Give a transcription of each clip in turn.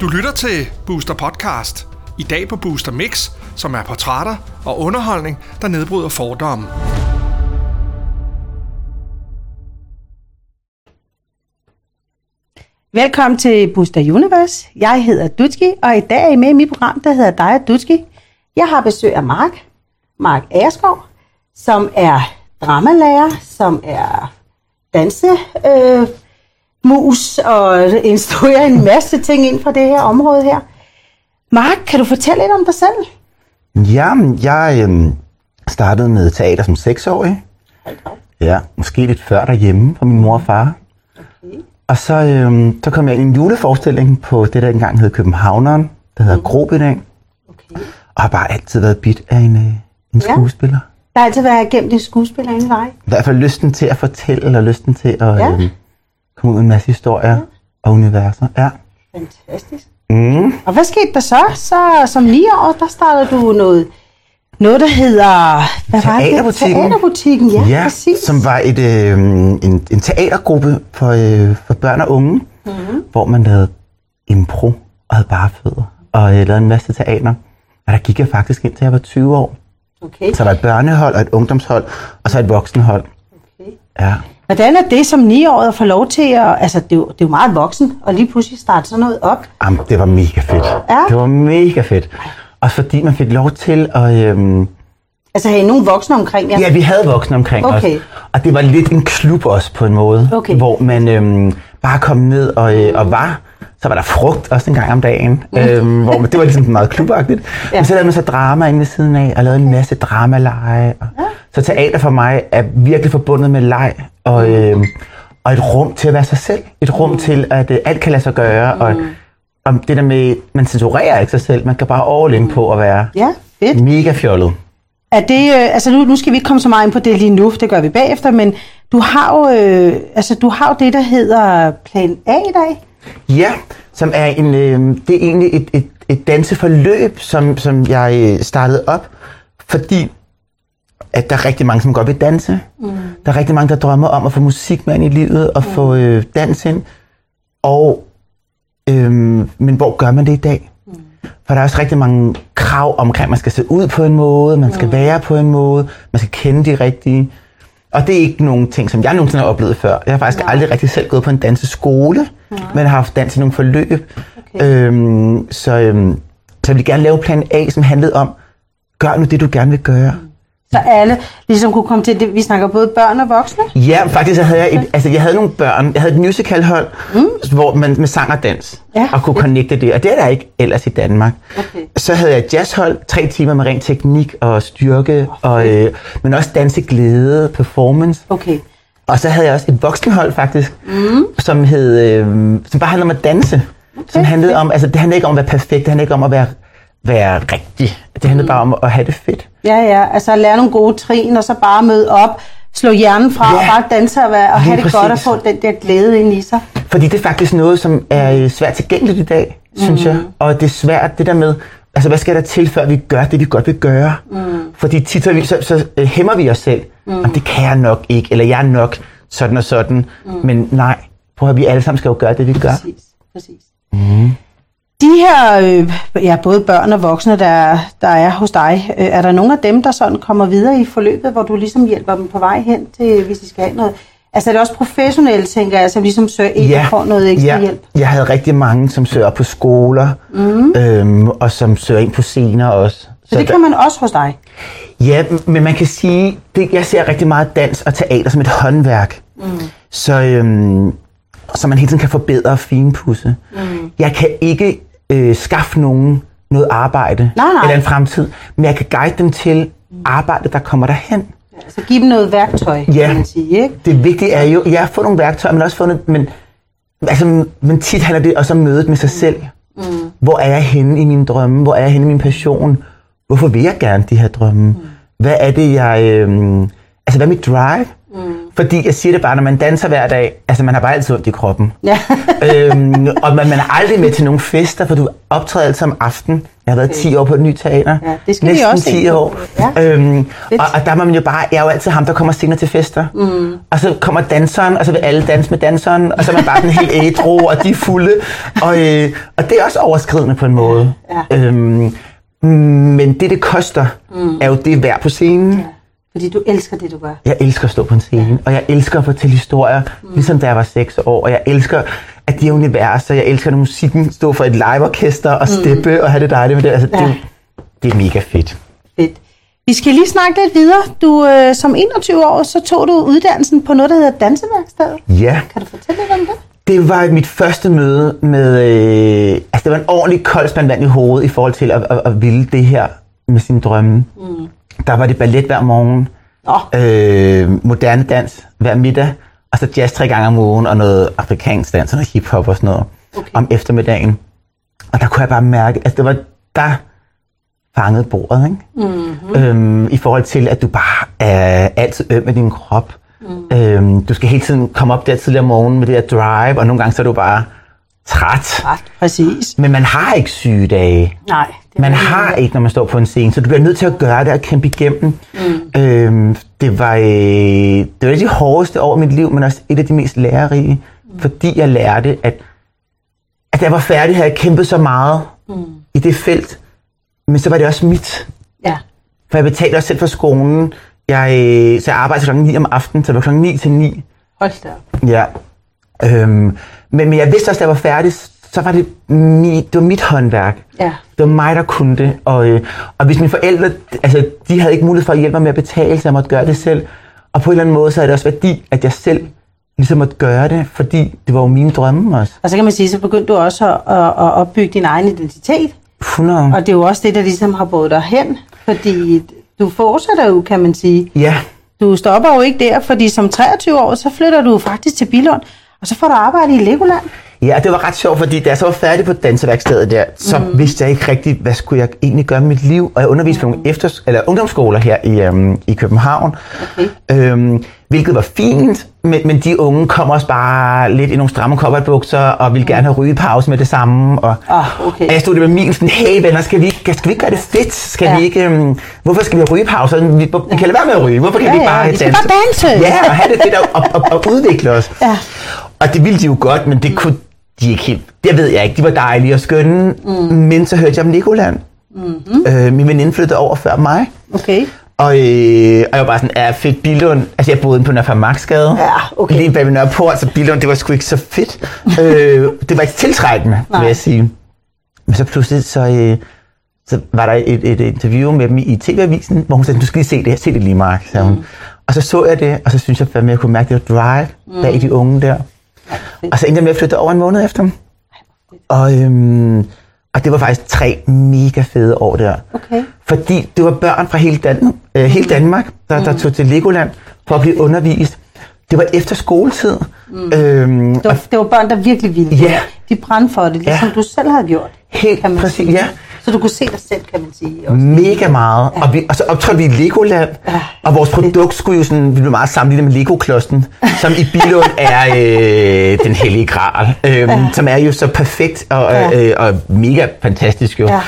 Du lytter til Booster Podcast. I dag på Booster Mix, som er portrætter og underholdning, der nedbryder fordomme. Velkommen til Booster Universe. Jeg hedder Dutski, og i dag er I med i mit program, der hedder Dig og Dutski. Jeg har besøg af Mark, Mark Aerskov, som er dramalærer, som er danse, øh, mus og instruerer en masse ting ind fra det her område her. Mark, kan du fortælle lidt om dig selv? Ja, jeg øh, startede med teater som seksårig. Ja, måske lidt før derhjemme fra min mor og far. Okay. Og så, øh, så kom jeg ind i en juleforestilling på det, der engang hed Københavneren, der hedder Grobidag. okay. Og har bare altid været bit af en, øh, en Ja. skuespiller. Der har altid været gemt en skuespiller inde i. I hvert fald lysten til at fortælle, og lysten til at Ja. øh, komme ud en masse historier og universer. Ja. Fantastisk. Mm. Og hvad skete der så? Så som 9 år, der startede du noget, noget der hedder... Hvad var det? Teaterbutikken. Teaterbutikken, ja, Ja, præcis. som var et, øh, en, en teatergruppe for, øh, for børn og unge, mm-hmm. hvor man lavede impro og havde bare fødder og øh, lavede en masse teater. Og der gik jeg faktisk ind til jeg var 20 år. Okay. Så der var et børnehold og et ungdomshold, og så et voksenhold. okay. Ja. Hvordan er det som 9-årig at få lov til at... Altså, det er, jo, det er jo meget voksen, og lige pludselig starte sådan noget op. Jamen, det var mega fedt. Ja. Det var mega fedt. Også fordi man fik lov til at... Øhm, Altså, har I nogle voksne omkring jer? Ja, vi havde voksne omkring Okay. os. Og det var lidt en klub også på en måde. Okay. Hvor man øhm, bare kom ned og, øh, og var. Så var der frugt også en gang om dagen. Øhm, hvor man, det var ligesom meget klubagtigt. Ja. Men så lavede man så drama inde ved siden af, og lavede en masse dramaleje. Og, Så teater for mig er virkelig forbundet med leg. Og, øh, og et rum til at være sig selv. Et rum til, at øh, alt kan lade sig gøre. Og, og det der med, man censurerer ikke sig selv. Man kan bare all in på at være Ja, fedt. mega fjollet. Er det, øh, altså nu, nu skal vi ikke komme så meget ind på det lige nu, det gør vi bagefter, men du har jo, øh, altså, du har jo det, der hedder Plan A i dag. Ja, som er en, øh, det er egentlig et, et, et danseforløb, som, som jeg øh, startede op, fordi at der er rigtig mange, som godt vil danse. Mm. Der er rigtig mange, der drømmer om at få musik med ind i livet og mm. få øh, dans ind. Og, øh, men hvor gør man det i dag? Mm. For der er også rigtig mange krav omkring, at man skal se ud på en måde, man skal mm. være på en måde, man skal kende de rigtige. Og det er ikke nogen ting, som jeg nogensinde har oplevet før. Jeg har faktisk Nej. aldrig rigtig selv gået på en danseskole, Nej. men har haft dans i nogle forløb. Okay. Øhm, så, øhm, så jeg ville gerne lave plan A, som handlede om, gør nu det, du gerne vil gøre. Så alle ligesom kunne komme til det. Vi snakker både børn og voksne. Ja, faktisk så havde jeg, et, altså, jeg havde nogle børn. Jeg havde et musicalhold, mm. hvor man med sang og dans, Ja, og kunne connecte det. Og det er der ikke ellers i Danmark. Okay. Så havde jeg jazzhold, tre timer med ren teknik og styrke, og, øh, men også danseglæde, performance. Okay. Og så havde jeg også et voksenhold faktisk, mm. som, hed, øh, som bare handlede om at danse. Okay. Som handlede om, altså det handlede ikke om at være perfekt, det handlede ikke om at være, være rigtig. Det handlede mm. bare om at have det fedt. Ja, ja. Altså at lære nogle gode trin, og så bare møde op, slå hjernen fra, Ja. og bare danse og, være, og have det godt og præcis. få den der glæde ind i sig. Fordi det er faktisk noget, som er øh, svært tilgængeligt i dag, mm. synes jeg. Og det er svært, det der med, altså hvad skal der til, før vi gør det, vi godt vil gøre? Mm. Fordi tit så, så, så øh, hæmmer vi os selv. Mm. Om det kan jeg nok ikke, eller jeg er nok sådan og sådan. Mm. Men nej, prøv at vi alle sammen skal jo gøre det, vi gør. Præcis, præcis. Mm. De her, øh, ja, både børn og voksne, der, der er hos dig, øh, er der nogle af dem, der sådan kommer videre i forløbet, hvor du ligesom hjælper dem på vej hen til, hvis de skal have noget? Altså er det også professionelle, tænker jeg, som ligesom søger ind og får noget ekstra ja. hjælp? Jeg havde rigtig mange, som søger på skoler, mm. øhm, og som søger ind på scener også. Så det der- kan man også hos dig? Ja, men man kan sige, det, jeg ser rigtig meget dans og teater som et håndværk. Mm. Så, øhm, så man hele tiden kan forbedre og finpudse. Mm. Jeg kan ikke øh, skaffe nogen noget arbejde Nej, nej. eller en fremtid, men jeg kan guide dem til arbejde, der kommer derhen. Altså give dem noget værktøj, Ja. kan man sige, ikke? Det vigtige er jo, ja, få nogle værktøjer, men også få noget, men, altså, men tit handler det også om mødet med sig selv. Mm. Hvor er jeg henne i mine drømme? Hvor er jeg henne i min passion? Hvorfor vil jeg gerne de her drømme? Mm. Hvad er det, jeg... Øh, altså, hvad er mit drive? Fordi jeg siger det bare, når man danser hver dag, altså man har bare altid ondt i kroppen. Ja. øhm, og man, man er aldrig med til nogle fester, for du optræder altid om aftenen. Jeg har været 10 år på et nyt teater. Ja, det skal vi Næsten også 10 ind på. år. Ja. Øhm, Fedt. og, og der må man jo bare, jeg er jo altid ham, der kommer senere til fester. Mm. Og så kommer danseren, og så vil alle danse med danseren, og så er man bare den helt ædru, og de er fulde. Og, øh, og det er også overskridende på en måde. Ja. Øhm, men det, det koster, mm. er jo det værd på scenen. Ja. Fordi du elsker det, du gør. Jeg elsker at stå på en scene, og jeg elsker at fortælle historier, mm. ligesom da jeg var 6 år. Og jeg elsker at de her universer, jeg elsker, når musikken stå for et liveorkester og steppe mm. og have det dejligt med det. Altså, Ja. det, det er mega fedt. Fedt. Vi skal lige snakke lidt videre. Du, øh, som 21 år, så tog du uddannelsen på noget, der hedder Danseværkstedet. Ja, Kan du fortælle lidt om det? det var mit første møde med... Øh, altså, det var en ordentlig kold spand vand i hovedet i forhold til at, at, at ville det her med sine drømme. Mm. Der var det ballet hver morgen, Nå, øh, moderne dans hver middag, og så jazz tre gange om ugen, og noget afrikansk dans, og noget hiphop og sådan noget Okay. om eftermiddagen. Og der kunne jeg bare mærke, at det var der fangede bordet, ikke? Mm-hmm. Øhm, I forhold til, at du bare er altid øm med din krop. Mm. Øhm, du skal hele tiden komme op der tidligere om morgenen med det der drive, og nogle gange så er du bare træt. ret præcis. Men man har ikke sygedage. Nej. Det Man har ikke, når man står på en scene, så du bliver nødt til at gøre det og kæmpe igennem. Mm. Øhm, det, var, øh, det var et af de hårdeste år i mit liv, men også et af de mest lærerige, mm. fordi jeg lærte, at, at da jeg var færdig, havde jeg kæmpet så meget mm. i det felt, men så var det også mit. Ja. For jeg betalte også selv for skolen. Jeg, øh, så jeg arbejdede klokken 9 om aftenen, så det var klokken 9 til 9. Hold da op. Ja. Øhm, men, men jeg vidste også, da jeg var færdig, så var det, mit, det var mit håndværk. Ja. Det var mig, der kunne det. Og, øh, og hvis mine forældre, altså, de havde ikke mulighed for at hjælpe mig med at betale, så jeg måtte gøre det selv. Og på en eller anden måde, så er det også værdi, at jeg selv ligesom måtte gøre det, fordi det var jo mine drømme også. Og så kan man sige, så begyndte du også at, at, at opbygge din egen identitet. 100. Og det er jo også det, der ligesom har båret dig hen. Fordi du fortsætter jo, kan man sige. Ja, Du stopper jo ikke der, fordi som 23 år, så flytter du faktisk til Billund. Og så får du arbejde i Legoland. Ja, det var ret sjovt, fordi da jeg så var færdig på danseværkstedet der, så mm. vidste jeg ikke rigtigt, hvad skulle jeg egentlig gøre med mit liv. Og jeg underviste på nogle efter, eller ungdomsskoler her i, øhm, i København, Okay. øhm, hvilket var fint, men, men de unge kom også bare lidt i nogle stramme kopperbukser, og ville gerne have rygepause med det samme. Og, Ah, okay. og jeg stod der med min sådan, hey venner, skal vi, ikke- skal vi ikke gøre det fedt? Skal Ja. vi ikke, øhm, hvorfor skal vi have rygepause? Vi, vi kan lade være med at ryge. Hvorfor kan Ja, vi ikke ja, bare vi skal bare danse. Ja, og have det fedt og, og, og, og udvikle os. Ja. Og det ville de jo godt, men det kunne de ikke helt. Det ved jeg ikke. De var dejlige og skønne. Mm. Men så hørte jeg om Legoland. Mm-hmm. Øh, min veninde flyttede over før mig. Okay. Og, øh, og jeg var bare sådan, ja, fedt Billund. Altså, jeg boede inde på Nørre Marksgade. Ja, okay. Lige bag ved Nørreport, så Billund, det var sgu ikke så fedt. øh, det var ikke tiltrækkende, Nej. vil jeg sige. Men så pludselig, så, øh, så var der et, et interview med dem i TV-avisen, hvor hun sagde, du skal lige se det her, se det lige, Mark, sagde hun. Og så så jeg det, og så synes jeg, at jeg kunne mærke det der drive bag de unge der. Og så endte jeg med at flytte over en måned efter. Og, øhm, og det var faktisk tre mega fede år der. Okay. Fordi det var børn fra hele, Dan- øh, hele Danmark, der, der tog til Legoland for at blive undervist. Det var efter skoletid. Mm. Øhm, Det var, det var børn, der virkelig ville det. Ja. De brændte for det, ligesom Ja. du selv havde gjort. Helt kan man præcis, sige. ja. Så du kunne se dig selv, kan man sige. Også. mega meget. Og, vi, og så optrådte vi i Legoland, Ja, og vores produkt skulle jo sådan, vi blev meget sammenlignet med Lego-klodsen, som i Bilund er øh, den hellige gral, øh, som er jo så perfekt og, Ja. øh, og mega fantastisk jo. Ja.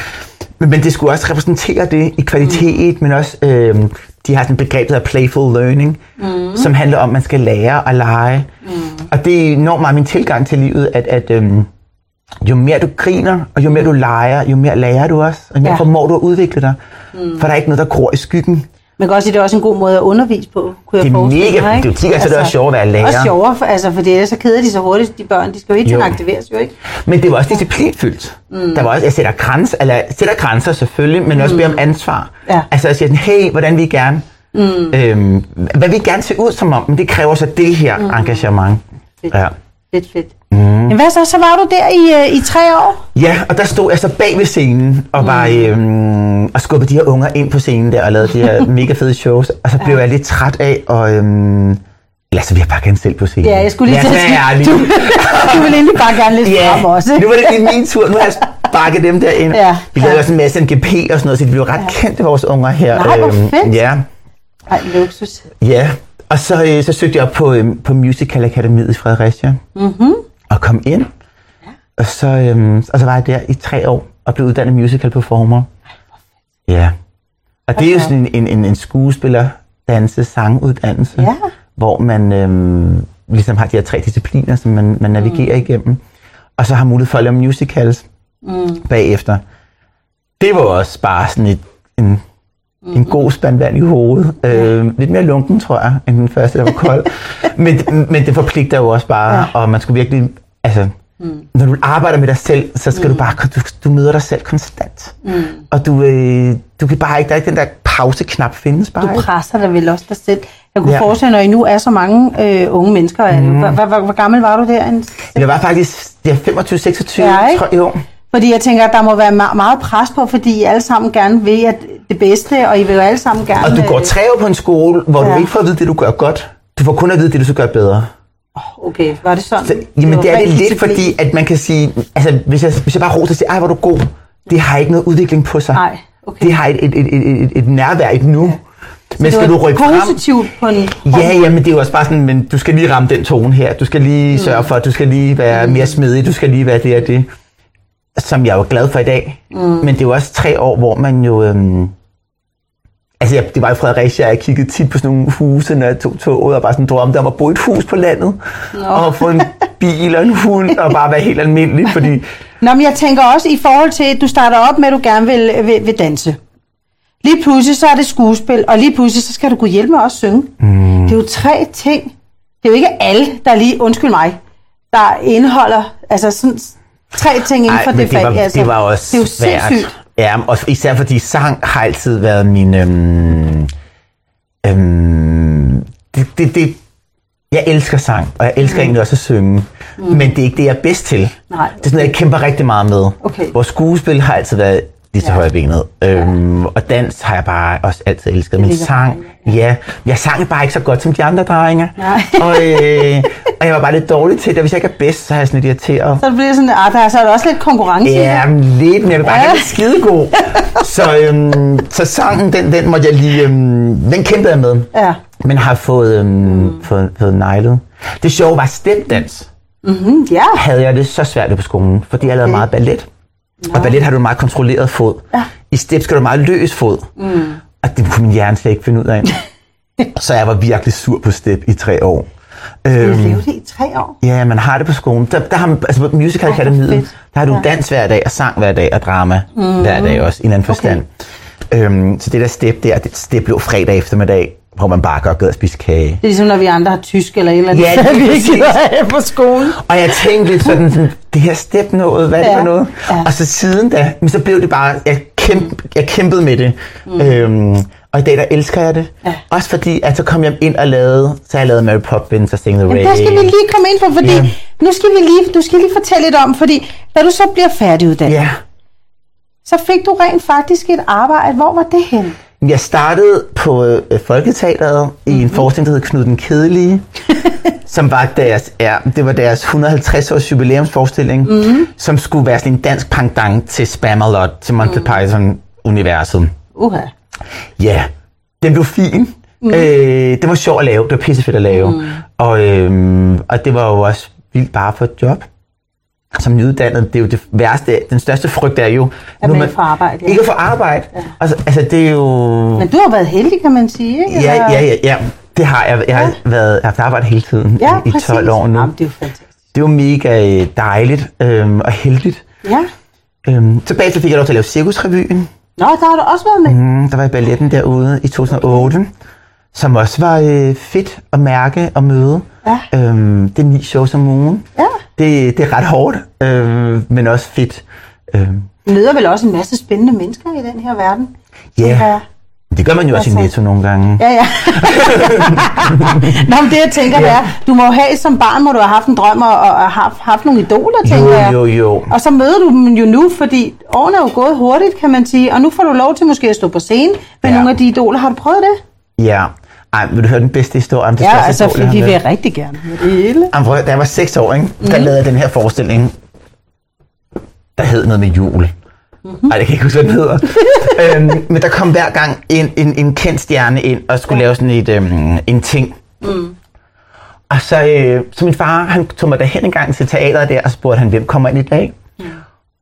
Men, men det skulle også repræsentere det i kvalitet, mm. men også, øh, de har sådan et begreb, der hedder playful learning, mm. som handler om, at man skal lære og lege. Mm. Og det er enormt meget min tilgang til livet, at, at øh, jo mere du griner, og jo mere du leger, jo mere lærer du også, og jo mere Ja. formår du at udvikle dig. Mm. For der er ikke noget, der gror i skyggen. Man kan også sige, at det er også en god måde at undervise på, kunne Det jeg er forestille mega- mig. ikke? det er jo tit, altså, det er også sjovere at være lærer. Også sjovere, for, altså, for ellers så keder de sig hurtigt, de børn. De skal jo hele tiden Jo. aktiveres, jo ikke? Men det var også disciplinfyldt. Mm. Der var også, jeg sætter, grænser, eller, sætter grænser selvfølgelig, men også beder om ansvar. Ja. Altså jeg siger sådan, hey, hvordan vi gerne, mm. øhm, hvad vi gerne ser ud som om, men det kræver så det her mm. engagement. Fedt. Ja. Fedt, fedt. Mm. Men hvad så? Så var du der i, øh, i tre år? ja, og der stod jeg så bag ved scenen, og var øhm, og skubbede de her unger ind på scenen der, og lavede de her mega fede shows, og så blev jeg lidt træt af, og øhm, så vil jeg bare gerne selv på scenen. Ja, jeg skulle lige til at sige, du, du vil egentlig bare gerne lidt Ja, frem også. nu var det lige min tur. Nu har jeg sparket dem derind. Ja, Vi lavede ja. også en masse NGP og sådan noget, så de blev ret kendte, vores unger her. Nej, hvor Øhm, fedt. Ja, Ej, luksus. ja. Og så, øh, så søgte jeg op på, øh, på Musical Akademiet i Fredericia. Mm-hmm. Og kom ind. Og så, øh, og så var jeg der i tre år og blev uddannet musical performer. Ja. Og det er jo sådan en, en, en, en skuespiller, danse, sanguddannelse, Ja. hvor man øh, ligesom har de her tre discipliner, som man, man navigerer mm. igennem. Og så har mulighed for at lave musicals mm. bagefter. Det var også bare sådan et, en, en god spand vand i hovedet. Øh, lidt mere lunken, tror jeg, end den første, der var kold. men, men det forpligter jo også bare, ja. og man skulle virkelig... Altså, mm. Når du arbejder med dig selv, så skal mm. du bare... Du, du møder dig selv konstant. Mm. Og du, øh, du kan bare ikke... Der er ikke den der pauseknap findes bare Du presser dig vel også dig selv. Jeg kunne Ja. ja. forestille mig, når I nu er så mange øh, unge mennesker. Mm. Hvor, hvor, hvor gammel var du der? Jeg var faktisk ja, 25-26, Ja, tror jeg. Jo. Fordi jeg tænker, at der må være me- meget pres på, fordi I alle sammen gerne vil at det bedste, og I vil jo alle sammen gerne... Og du går øh, tre år på en skole, hvor ja. Ja. du ikke får at vide det, du gør godt. Du får kun at vide det, du skal gøre bedre. Okay, var det sådan? Så, jamen var det er det lidt, fordi at man kan sige, altså hvis jeg, hvis jeg bare roser og siger, ej hvor er du god, det har ikke noget udvikling på sig. Nej, okay. Det har et, et, et, et, et, et nærvær, et nu. Men Det skal var du rykke frem? positivt på en... Ja, ja, men det er jo også bare sådan, men du skal lige ramme den tone her. Du skal lige Mm. sørge for, at du skal lige være mere smidig. Du skal lige være det og det. Som jeg jo glad for i dag. Mm. Men det jo også tre år, hvor man jo... Øhm, altså, jeg, det var i Fredericia, jeg kiggede tit på sådan nogle huse, når jeg tog toget, og bare sådan drømte om at bo i et hus på landet. Nå. Og få en bil og en hund, og bare være helt almindelig, fordi... Nå, men jeg tænker også i forhold til, at du starter op med, at du gerne vil, vil, vil danse. Lige pludselig så er det skuespil, og lige pludselig så skal du kunne hjælpe med at synge. Mm. Det er jo tre ting. Det er jo ikke alle, der lige, undskyld mig, der indeholder altså sådan tre ting inden for men det, det, fag. var, altså, det var også det er jo sindssygt. Ja, og især fordi sang har altid været min... Øhm, øhm, det, det, det, jeg elsker sang, og jeg elsker mm. egentlig også at synge. Mm. Men det er ikke det, jeg er bedst til. Nej, Det er sådan noget, jeg kæmper rigtig meget med. Okay. Hvor skuespil har altid været lige til ja. højre benet. Øhm, og dans har jeg bare også altid elsket. Men sang, ja. Jeg sang bare ikke så godt som de andre drenge. Nej. og, øh, og jeg var bare lidt dårlig til det. Hvis jeg ikke er bedst, så har jeg sådan lidt irriteret. Så det bliver sådan, ah, der er så er der også lidt konkurrence. Ja, men lidt, men jeg vil bare Ja. ja. det skidegod. så, øhm, så sangen, den, den måtte jeg lige, øhm, den kæmpede jeg med. Ja. Men har fået, øhm, mm. fået, fået nejlet. Det sjove var stepdans. Mm, ja. Havde jeg det så svært på skolen, fordi jeg lavede Okay. meget ballet. Og ballet har du en meget kontrolleret fod. Ja. I step skal du meget løs fod. Mm. Og det kunne min hjerne slet ikke finde ud af. så jeg var virkelig sur på step i tre år. Du Øhm, levede det i tre år. Ja, man har det på skolen. Der, der har man, altså på Musical fedt. der har du Ja. dans hver dag, og sang hver dag, og drama mm. hver dag også, i en anden forstand. Øhm, så det der step der, det, det blev fredag eftermiddag, hvor man bare godt gad at spise kage. Det er ligesom, når vi andre har tysk eller et eller andet, Ja, det er vi ikke på skolen. Og jeg tænkte lidt sådan, sådan det her step noget, hvad er det for noget? ja. Og så siden da, men så blev det bare, jeg, kæmp, jeg kæmpede med det. Mm. Øhm, og i dag der elsker jeg det. Ja. Også fordi, at så kom jeg ind og lavede, så jeg lavet Mary Poppins og Sing the Rain. Jamen, der skal vi lige komme ind på, fordi Ja. nu skal vi lige, du skal lige fortælle lidt om, fordi da du så bliver færdiguddannet, Ja. så fik du rent faktisk et arbejde. Hvor var det hen? Jeg startede på øh, Folketeateret mm-hmm. i Mhm. en forestilling, der hed Knud den Kedelige, som var deres, ja, det var deres 150 års jubilæumsforestilling, Mhm. mm-hmm. som skulle være sådan en dansk pendant til Spamalot, til Monty mm. Python-universet. Uha. Ja, den blev fin. Mm. Øh, det var sjovt at lave, det var pissefedt at lave. Mm. Og, øhm, og det var jo også vildt bare for et job. Som nyuddannet, det er jo det værste, den største frygt er jo... At man ikke får arbejde, ja. Ikke at få arbejde. Ja. Altså, altså, det er jo... Men du har været heldig, kan man sige, ikke? Ja, ja, ja, ja. Det har jeg. Jeg har Ja. været, haft arbejde hele tiden ja i, i præcis. 12 år nu. Jamen, det er jo fantastisk. Det var mega øh, dejligt øhm, og heldigt. Ja. Øhm, så bagefter fik jeg lov til at lave Cirkusrevyen. Nå, der har du også været med. Mm, der var i balletten derude i 2008, som også var øh, fedt at mærke og møde. Ja. Øhm, det er ni shows om ugen. Ja. Det, det er ret hårdt, øh, men også fedt. Du møder vel også en masse spændende mennesker i den her verden. Ja. det gør man jo også i Altså- Netto nogle gange. Ja, ja. Nå, men det jeg tænker, ja. det er, du må have som barn, må du have haft en drøm og, og haft, haft nogle idoler, tænker jeg. Jo, jo, jo. Og så møder du dem jo nu, fordi årene er jo gået hurtigt, kan man sige. Og nu får du lov til måske at stå på scenen med Ja. nogle af de idoler. Har du prøvet det? Ja. Ej, vil du høre den bedste historie om det Ja, altså, jeg fordi vi vil rigtig gerne med det hele. Jamen, prøv, da jeg var 6 år, ikke, der lavede jeg den her forestilling, der hed noget med jul. Mhm. Mm-hmm. Ej, det kan jeg ikke huske, hvad den hedder. øhm, men der kom hver gang en, en, en kendt stjerne ind og skulle ja. lave sådan et, øhm, en ting Mm. Og så, øh, så min far, han tog mig derhen en gang til teateret der, og spurgte han, hvem kommer ind i dag? Mm.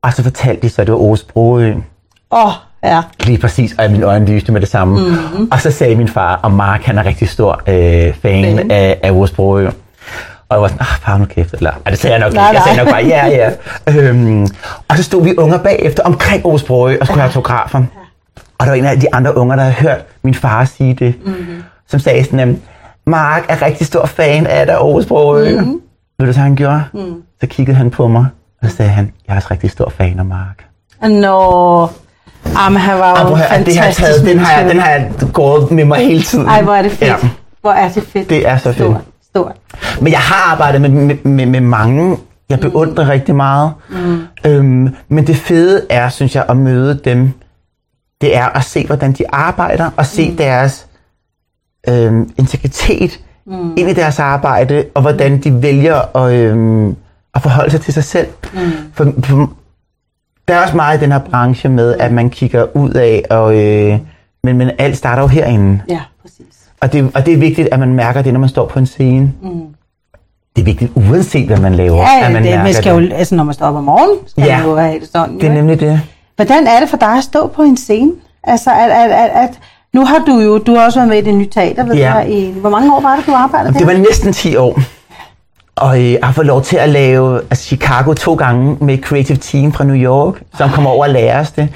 Og så fortalte de så, at det var Ove Broø. Åh, oh, ja. Lige præcis, og mine øjne lyste med det samme. Mm-hmm. Og så sagde min far, og Mark, han er rigtig stor øh, fan, Fan. af, af Ove Broø. Og jeg var sådan, ah, far, nu kæft. Eller, ej, det sagde jeg nok Nej, ikke. Jeg sagde nok bare, ja, ja. øhm, og så stod vi unger bagefter omkring Ove Broø og skulle have autografer. Og der var en af de andre unger, der havde hørt min far sige det, mm-hmm. som sagde sådan, Mark er rigtig stor fan af dig, Ove Broø. Mm-hmm. Ved du, så han gjorde? Mm. Så kiggede han på mig, og så sagde han, jeg er også rigtig stor fan af Mark. Nå. Jamen, han var jo at høre, det har fantastisk. taget, den har, jeg, den har jeg gået med mig hele tiden. Ej, hvor er det fedt. Ja. Hvor er det fedt. Det er så fedt. Stort, stort. Men jeg har arbejdet med, med, med, med mange, jeg beundrer mm. rigtig meget. Mm. Øhm, men det fede er, synes jeg, at møde dem, det er at se, hvordan de arbejder, og se mm. deres øhm, integritet mm. ind i deres arbejde, og hvordan de vælger at, øhm, at forholde sig til sig selv. Mm. For, for, der er også meget i den her branche med, at man kigger ud af, og, øh, men, men alt starter jo herinde. Ja, præcis. Og det, og det er vigtigt, at man mærker det, når man står på en scene. Mm. Det er vigtigt, uanset hvad man laver, Ja, at man det, mærker man skal det. jo, altså når man står op om morgenen, skal Ja. man jo have det sådan. Det er jo, nemlig det. Hvordan er det for dig at stå på en scene? Altså, at, at, at, at nu har du jo, du har også været med i det nye teater, ved Ja. jeg, i, hvor mange år var det, du arbejdede Det der? var næsten 10 år. Og øh, jeg har fået lov til at lave altså Chicago to gange med creative team fra New York, som kommer over og lærer os det.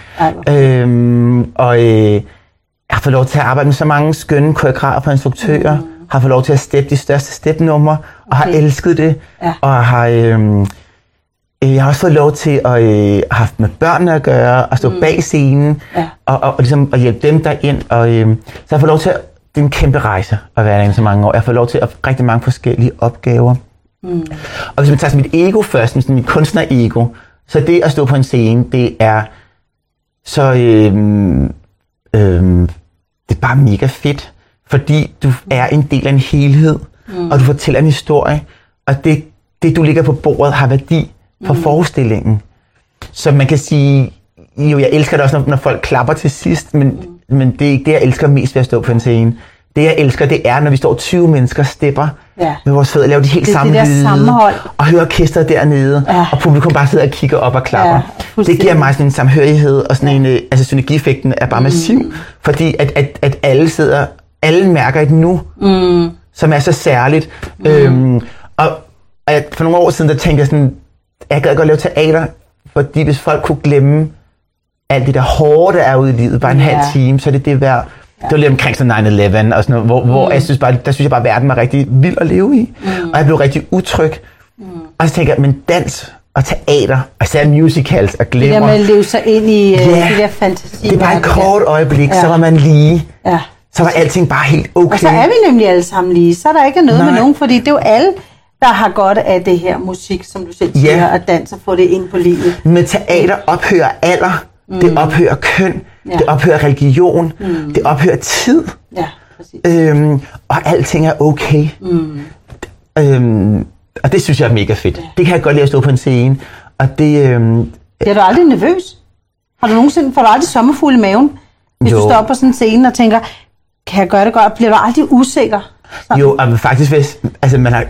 Øhm, og øh, jeg har fået lov til at arbejde med så mange skønne koreografer og instruktører. Mm. Har fået lov til at steppe de største stepnumre, og har elsket det. Ja. Og har, øh, øh, jeg har også fået lov til at øh, have med børnene at gøre, og stå mm. bag scenen, Ja. og, og, og ligesom at hjælpe dem derind. Og, øh, så jeg har fået lov til at, det er en kæmpe rejse at være derinde så mange år. Jeg har fået lov til at rigtig mange forskellige opgaver. Mm. Og hvis man tager mit ego først, sådan mit kunstner-ego, så det at stå på en scene, det er så øhm, øhm, det er bare mega fedt, fordi du er en del af en helhed, mm. og du fortæller en historie, og det, det du ligger på bordet har værdi for mm. forestillingen. Så man kan sige, jo jeg elsker det også, når, når folk klapper til sidst, men, mm. men det er ikke det, jeg elsker mest ved at stå på en scene. Det jeg elsker, det er, når vi står 20 mennesker stepper Ja. med vores fødder, laver de helt Det det samme der lyde, sammenhold. og hører orkestret dernede, Ja. og publikum bare sidder og kigger op og klapper. Ja, det giver mig sådan en samhørighed, og sådan en, øh, altså synergieffekten er bare massiv, fordi at, at, at alle sidder, alle mærker et nu, mm. som er så særligt. Mm. Øhm, og, og jeg, for nogle år siden, der tænkte jeg sådan, jeg gad godt lave teater, fordi hvis folk kunne glemme alt det der hårde, der er ude i livet, bare en Ja. halv time, så er det det værd. Det var lidt omkring sådan 9-11 og sådan noget, hvor, hvor Mm. jeg synes bare, der synes jeg bare, at verden var rigtig vild at leve i. Mm. Og jeg blev rigtig utryg. Mm. Og så tænker jeg, men dans og teater, og især musicals og Det der glemmer, med at leve sig ind i uh, Ja. de der fantasi. det er bare et kort øjeblik, så var man lige. Ja. Så var alting bare helt okay. Og så er vi nemlig alle sammen lige. Så er der ikke noget Nej. med nogen, fordi det er jo alle, der har godt af det her musik, som du selv siger, Ja. og dans og få det ind på livet. Men teater ophører alder, mm. det ophører køn, Ja. ja. det ophører religion, mm. det ophører tid, Ja, præcis. øhm, og alting er okay. Mm. Øhm, og det synes jeg er mega fedt. Det kan jeg godt lide at stå på en scene. Og det, øhm, Bliver du aldrig nervøs? Har du nogensinde, får du aldrig sommerfugle i maven? Hvis Jo. du står på sådan en scene og tænker, kan jeg gøre det godt? Bliver du aldrig usikker? Så, Jo, og faktisk hvis, altså man har,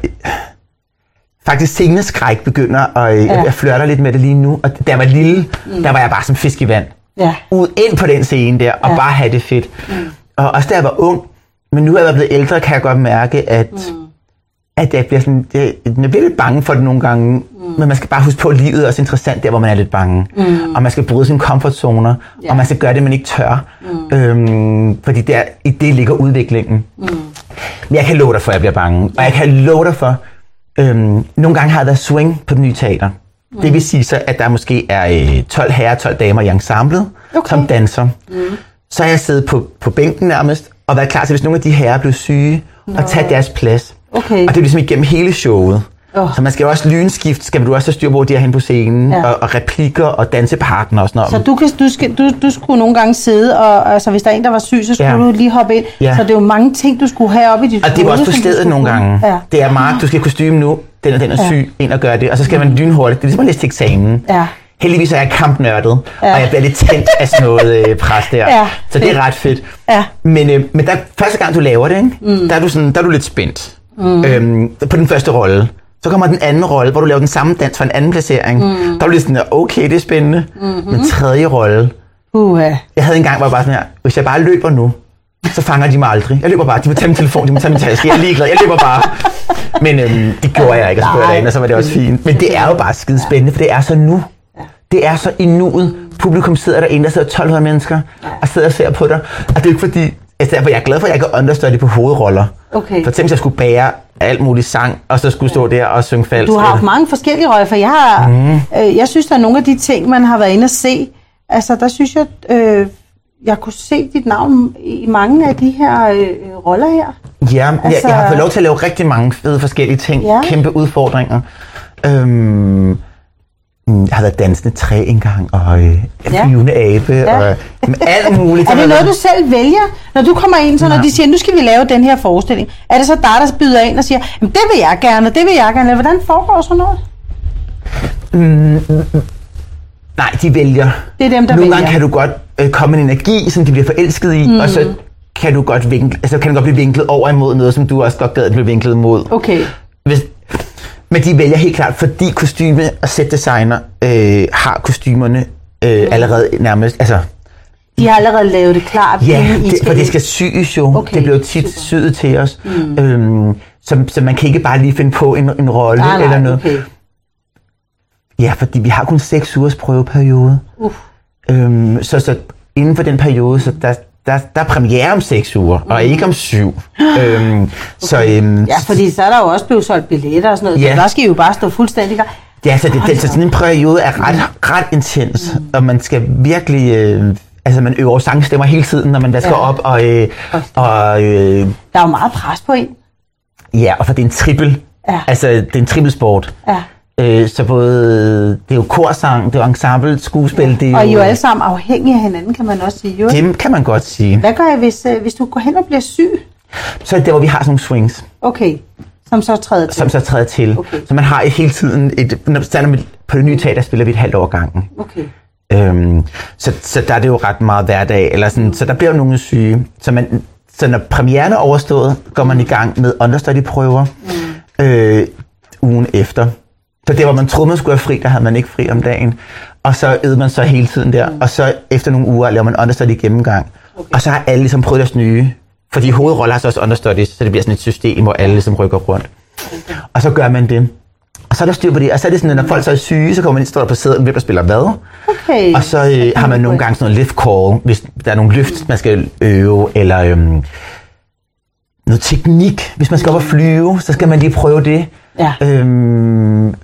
faktisk sceneskræk begynder, og ja. jeg, jeg flørter lidt med det lige nu, og da jeg var lille, mm. der var jeg bare som fisk i vand. Ja. Ud ind på den scene der, og Ja. bare have det fedt. Mm. Og også da jeg var ung, men nu er jeg blevet ældre, kan jeg godt mærke, at, mm. at jeg bliver sådan, det, jeg bliver lidt bange for det nogle gange, mm. men man skal bare huske på, at livet er også interessant der, hvor man er lidt bange. Mm. Og man skal bryde sine komfortzoner, Ja. og man skal gøre det, man ikke tør. Mm. Øhm, fordi der, i det ligger udviklingen. Mm. Men jeg kan love dig for, at jeg bliver bange. Og jeg kan love dig for, øhm, nogle gange har været swing på den nye teater. Mm. Det vil sige så, at der måske er øh, 12 herrer og 12 damer i ensemblet, Okay. som danser. Mm. Så har jeg siddet på, på bænken nærmest, og været klar til, hvis nogle af de herrer blev syge, og tage deres plads. Okay. Og det er ligesom igennem hele showet. Åh. Så man skal jo også lynskift, skal du også have styr på, hvor de er hen på scenen, Ja. og, og replikker og dansepartner og sådan noget. Så du, kan, du, skal, du, du skulle nogle gange sidde, og altså, hvis der er en, der var syg, så skulle Ja. du lige hoppe ind. Ja. Så det er jo mange ting, du skulle have op i dit Og det var også på stedet nogle gange. Ja. Det er Mark, du skal kostume nu, den og den er Ja. syg, ind og gøre det, og så skal man lynhurtigt. Det er ligesom at læse til eksamen. Ja. Heldigvis er jeg kampnørdet, ja. og jeg bliver lidt tændt af sådan noget øh, pres der. Ja, så det er ret fedt. Ja. Men, øh, men der, første gang du laver det, ikke? Mm. Der, er du sådan, der er du lidt spændt mm. øhm, på den første rolle. Så kommer den anden rolle, hvor du laver den samme dans for en anden placering. Mm. Der er lidt sådan, okay, det er spændende. Mm-hmm. Den tredje rolle, Uh, jeg havde en gang, hvor jeg bare sådan her, hvis jeg bare løber nu, så fanger de mig aldrig. Jeg løber bare, de må tage min telefon, de må tage min taske, jeg er ligeglad, jeg løber bare. Men øhm, det gjorde jeg ikke, og så jeg derinde, og så var det også fint. Men det er jo bare skide spændende, for det er så nu. Det er så i nuet. Publikum sidder derinde, der sidder 1200 mennesker, og sidder og ser på dig. Og det er ikke fordi, altså, derfor, jeg er glad for, at jeg kan understøtte på hovedroller. Okay. For tænk, hvis jeg skulle bære alt muligt sang, og så skulle stå der og synge falsk. Du har haft mange forskellige roller, for jeg har, mm. øh, jeg synes, der er nogle af de ting, man har været inde at se. Altså, der synes jeg, øh, jeg kunne se dit navn i mange af de her øh, roller her. Ja, altså, Altså- jeg, jeg har fået lov til at lave rigtig mange fede forskellige ting. Ja. Kæmpe udfordringer. Øhm, jeg har været dansende træ engang, og øh, Ja. flyvende abe, Ja. og øh, alt muligt. Er det noget, du selv vælger, når du kommer ind, så når Nej. de siger, nu skal vi lave den her forestilling? Er det så dig, der byder ind og siger, "Jamen, det vil jeg gerne, og det vil jeg gerne? Hvordan foregår sådan noget? Nej, de vælger. Det er dem, der Nogle vælger. gange kan du godt øh, komme en energi, som de bliver forelsket i, mm. og så kan du godt vinkle, altså, kan du godt blive vinklet over imod noget, som du også godt gad at blive vinklet imod. Okay. Hvis, men de vælger helt klart, fordi kostyme og setdesigner øh, har kostymerne øh, Mm. allerede nærmest, altså De har allerede lavet det klart. Ja, det, for det skal syes jo. Okay, det bliver jo tit super. syet til os. Mm. Øhm, så, så man kan ikke bare lige finde på en, en rolle nej, eller noget. okay. Ja, fordi vi har kun 6 ugers prøveperiode. Uff. Øhm, så, så inden for den periode, så der, der, der er premiere om 6 uger, mm. og ikke om 7. øhm, okay. Så øhm, Ja, fordi så er der jo også blevet solgt billetter og sådan noget, Ja. så der skal I jo bare stå fuldstændig klar. Ja, så, det, det, så sådan en periode er ret, ret intens, mm. og man skal virkelig... Øh, altså, man øver sangstemmer hele tiden, når man vasker Ja. op, og, øh, og øh, Der er jo meget pres på en. ja, og for det er en trippel. Ja. Altså, det er en trippelsport. Ja. Øh, så både, det er jo korsang, det er jo ensemble, skuespil, det er Og I er jo jo, alle sammen afhængige af hinanden, kan man også sige. Jo. det kan man godt sige. Hvad gør jeg, hvis, øh, hvis du går hen og bliver syg? Så er det der, hvor vi har sådan nogle swings, Okay, som så træder til. som så træder til. Okay. Så man har hele tiden, et, når med- på det nye teater spiller vi et halvt år gangen. Okay. Øhm, så, så der er det jo ret meget hverdag, eller sådan, så der bliver jo nogle syge. Så, man, så når premieren er overstået, går man i gang med understudy-prøver mm. øh, ugen efter. Så det, hvor man troede, man skulle have fri, der havde man ikke fri om dagen. Og så øvede man så hele tiden der. Mm. Og så efter nogle uger laver man understudy gennemgang. Okay. Og så har alle ligesom prøvet deres nye. Fordi hovedroller har så også understudies, så det bliver sådan et system, hvor alle ligesom rykker rundt. Okay. Og så gør man det. Og så er der styr på det. Og så er det sådan, at når folk så er syge, så kommer man ind, står der på sædet, hvem der spiller hvad. Okay. Og så øh, har man nogle gange sådan noget lift call, hvis der er nogle løft, man skal øve, eller øhm, noget teknik. Hvis man skal op og flyve, så skal man lige prøve det. Ja. Øhm,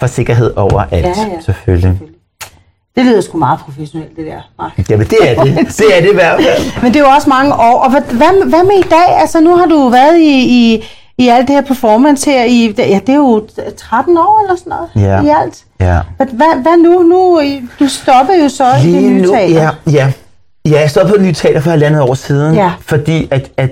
for sikkerhed over alt, Ja, ja. selvfølgelig. Det lyder sgu meget professionelt, det der. Mark. Jamen, det er det. Det er det i hvert fald. Men det er jo også mange år. Og hvad, hvad, med i dag? Altså, nu har du været i, i, i alt det her performance her i, ja, det er jo 13 år eller sådan noget Ja. i alt. Ja. Hvad, hvad, hvad nu? nu? Du stopper jo så i det Lige nye nu, teater. ja, ja. Ja, jeg stod på et nyt teater for halvandet år siden, Ja. fordi at, at,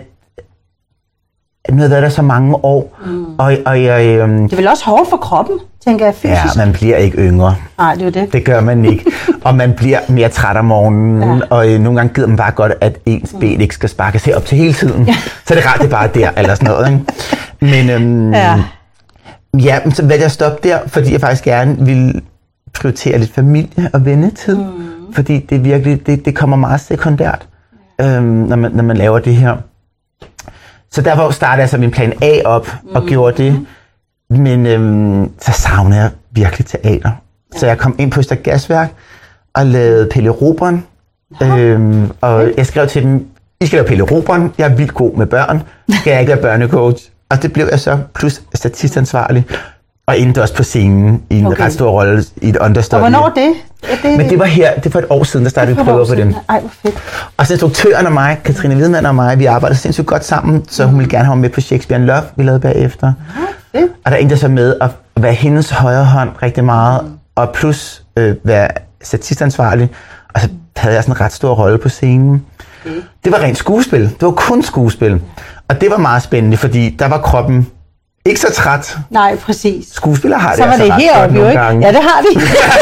at nu har jeg været der så mange år, mm. og, og jeg, øhm, Det er vel også hårdt for kroppen, tænker jeg ja, fysisk. man bliver ikke yngre. Nej, det er det. Det gør man ikke. og man bliver mere træt om morgenen, Ja. ja. og øh, nogle gange gider man bare godt, at ens ben ikke skal sparkes herop til hele tiden. Ja. Så er det rart, det er bare der, eller sådan noget. Ikke? Men øhm, Ja. ja. ja, så valgte jeg at stoppe der, fordi jeg faktisk gerne ville prioritere lidt familie og vennetid. Mm. Fordi det virkelig, det, det kommer meget sekundært, øhm, når, man, når man laver det her. Så derfor startede jeg så min plan A op og Mm. gjorde det. Men øhm, så savnede jeg virkelig teater. Ja. Så jeg kom ind på Øster Gasværk og lavede Pelle Robren. Øhm, og jeg skrev til dem, I skal lave Pelle Robren, jeg er vildt god med børn, skal jeg ikke være børnecoach? Og det blev jeg så, plus statistansvarlig, og endte også på scenen i en Okay. ret stor rolle i et understudy. Og hvornår det? Det Men det var her, det var et år siden, der startede vi prøver på dem. Ej, hvor fedt. Og så instruktøren og mig, Katrine Hvidmann og mig, vi arbejdede sindssygt godt sammen, så hun ville gerne have mig med på Shakespeare in Love, vi lavede bagefter. fedt. Og der endte så med at være hendes højre hånd rigtig meget, og plus øh, være statistansvarlig. Og så havde jeg sådan en ret stor rolle på scenen. Det var rent skuespil. Det var kun skuespil. Og det var meget spændende, fordi der var kroppen ikke så træt. Nej, præcis. Skuespillere har det Så var altså det heroppe jo, ikke? gange. Ja, det har de.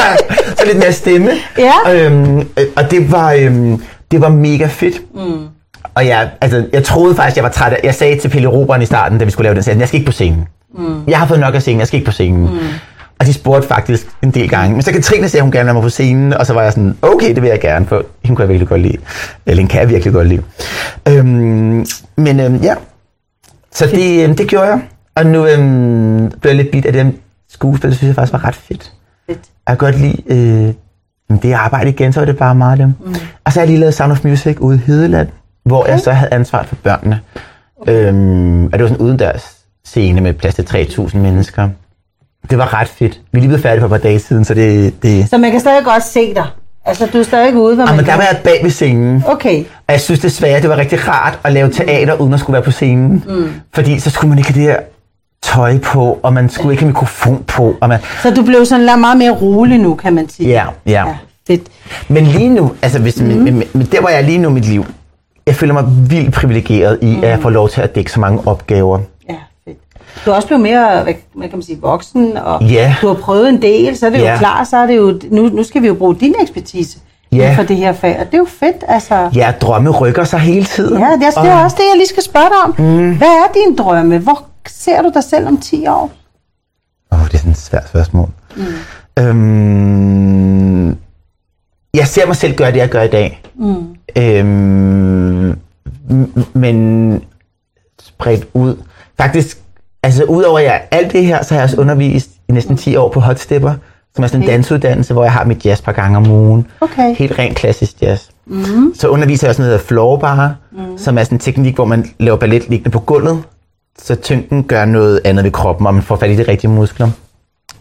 så lidt mere stemme. Ja. Øhm, øh, og det var, øhm, det var mega fedt. Mm. Og jeg, altså, jeg troede faktisk, jeg var træt. Jeg sagde til Pelle Roberen i starten, da vi skulle lave den, sagde, jeg, skal ikke på scenen. Mm. Jeg har fået nok af scenen, jeg skal ikke på scenen. Mm. Og de spurgte faktisk en del gange. Men så Katrine sagde, at hun gerne ville mig på scenen, og så var jeg sådan, okay, det vil jeg gerne, for hende kunne jeg virkelig godt lide. Eller hende kan jeg virkelig godt lide. Øhm, men øhm, ja, så det, øhm, det gjorde jeg. Og nu øhm, blev jeg lidt bit af den skuespil, det synes jeg faktisk var ret fedt. Fedt. Jeg kan godt lide øh, det arbejde igen, så var det bare meget dem. Mm. Og så har jeg lige lavet Sound of Music ude i Hedeland, hvor okay. jeg så havde ansvar for børnene. Okay. Øhm, og det var sådan en udendørs scene med plads til 3.000 mennesker. Det var ret fedt. Vi er lige blevet færdige for et par dage siden, så det... det Så man kan stadig godt se dig. Altså, du er stadig ude, hvor man men der kan... var jeg bag ved scenen. Okay. Og jeg synes desværre, det var rigtig rart at lave teater, uden at skulle være på scenen. Mm. Fordi så skulle man ikke det her tøj på, og man skulle ikke have mikrofon på. Og man, Så du blev sådan meget mere rolig nu, kan man sige. ja, ja. ja fedt. Men lige nu, altså hvis, mm. men, men, der hvor jeg lige nu i mit liv, jeg føler mig vildt privilegeret i, mm. at jeg får lov til at dække så mange opgaver. Ja, fedt. Du er også blevet mere, hvad, kan man sige, voksen, og Ja. du har prøvet en del, så er det Ja. jo klart, så er det jo, nu, nu skal vi jo bruge din ekspertise Ja. for det her fag, og det er jo fedt, altså. Ja, drømme rykker sig hele tiden. Ja, det er, det er også det, jeg lige skal spørge dig om. Mm. Hvad er dine drømme? Hvor ser du dig selv om 10 år? Åh, oh, det er sådan et svært spørgsmål. Mm. Øhm, jeg ser mig selv gøre det, jeg gør i dag. Mm. Øhm, men spredt ud. Faktisk, altså udover jeg, alt det her, så har jeg også undervist i næsten 10 år på Hot Stepper, som er sådan en Okay. dansuddannelse, hvor jeg har mit jazz par gange om ugen. Okay. Helt rent klassisk jazz. Mm. Så underviser jeg også noget, der hedder floor bar, mm. som er sådan en teknik, hvor man laver ballet liggende på gulvet, så tyngden gør noget andet ved kroppen, og man får fat i de rigtige muskler.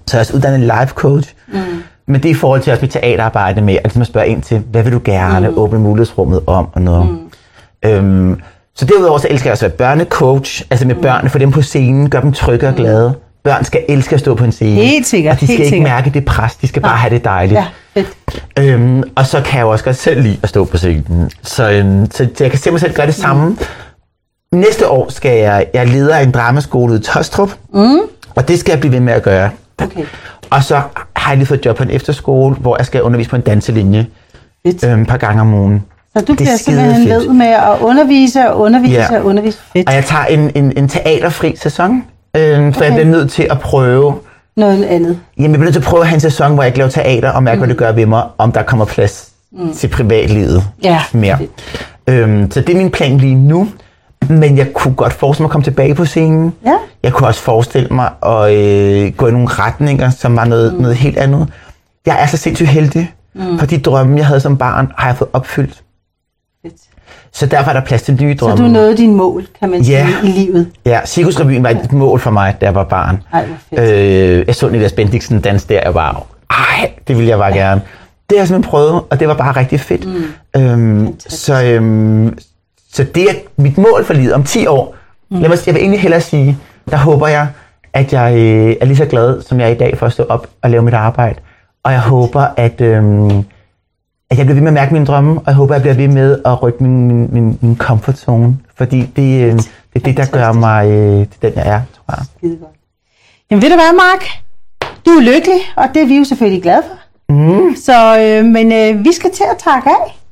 Så jeg er også uddannet life coach. Mm. Men det er i forhold til også mit teaterarbejde med, at ligesom spørge ind til, hvad vil du gerne mm. åbne mulighedsrummet om og noget. Mm. Øhm, så derudover så elsker jeg også at være børnecoach, altså med mm. børnene, få dem på scenen, gør dem trygge og glade. Børn skal elske at stå på en scene. Helt sikkert, Og de skal ikke sikkert. mærke det pres, de skal bare have det dejligt. Ja, fedt. Øhm, og så kan jeg også godt selv lide at stå på scenen. Så, øhm, så jeg kan se mig selv gøre det samme. Næste år skal jeg, jeg leder en dramaskole i Tostrup. Mm. Og det skal jeg blive ved med at gøre. Okay. Og så har jeg lige fået job på en efterskole, hvor jeg skal undervise på en danselinje Fedt. øhm, et par gange om ugen. Så du det er bliver simpelthen fedt. ved med at undervise og undervise Ja. og undervise. Fedt. Og jeg tager en, en, en teaterfri sæson, øhm, for okay. jeg bliver nødt til at prøve Noget andet. Jamen, jeg bliver nødt til at prøve at have en sæson, hvor jeg ikke laver teater, og mærke, mm. hvad det gør ved mig, om der kommer plads mm. til privatlivet Ja, mere. Øhm, så det er min plan lige nu. Men jeg kunne godt forestille mig at komme tilbage på scenen. Ja. Jeg kunne også forestille mig at øh, gå i nogle retninger, som var noget, mm. noget helt andet. Jeg er så sindssygt heldig, mm. for de drømme, jeg havde som barn, har jeg fået opfyldt. Fedt. Så derfor er der plads til nye Så drømme. du nåede din mål, kan man sige, Ja. i livet. Ja, Cirkusrevyen var et mål for mig, da jeg var barn. Ej, hvor fedt. Øh, jeg så Niklas Bendiksen dans der, jeg var, ej, det ville jeg bare gerne. Det har jeg simpelthen prøvet, og det var bare rigtig fedt. Mm. Øhm, så, øhm, så det er mit mål for livet om 10 år. Mm. Lad mig, jeg vil egentlig hellere sige, der håber jeg, at jeg øh, er lige så glad, som jeg er i dag for at stå op og lave mit arbejde. Og jeg håber, at, øhm, at jeg bliver ved med at mærke mine drømme, og jeg håber, at jeg bliver ved med at rykke min, min, min, min comfort zone. Fordi det, øh, det er det, der gør mig øh, til den, jeg er, tror jeg. Skide godt. Jamen ved du hvad, Mark? Du er lykkelig, og det er vi jo selvfølgelig glade for. Mm. Så, øh, men øh, vi skal til at takke af.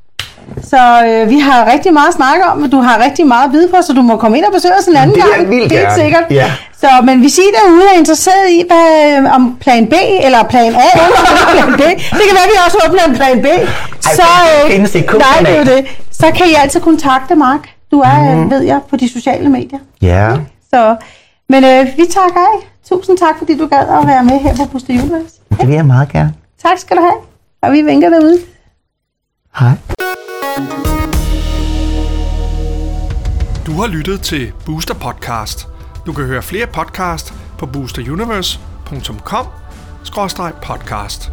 Så øh, vi har rigtig meget at snakke om, og du har rigtig meget at vide på, så du må komme ind og besøge os en anden Det gang. vildt Helt gerne. sikkert. Ja. Så, men hvis I derude er interesseret i, hvad, øh, om plan B, eller plan A, eller plan B, det kan være, at vi også åbner en plan B. så, plan B findes ikke, nej, det er jo det. Så kan I altid kontakte Mark. Du er, mm. ved jeg, på de sociale medier. Ja. Så, men øh, vi takker af. Tusind tak, fordi du gad at være med her på Buster Universe. Det vil jeg meget gerne. Tak skal du have. Og vi vinker derude. Hej. Du har lyttet til Booster Podcast. Du kan høre flere podcast på boosteruniverse.com podcast.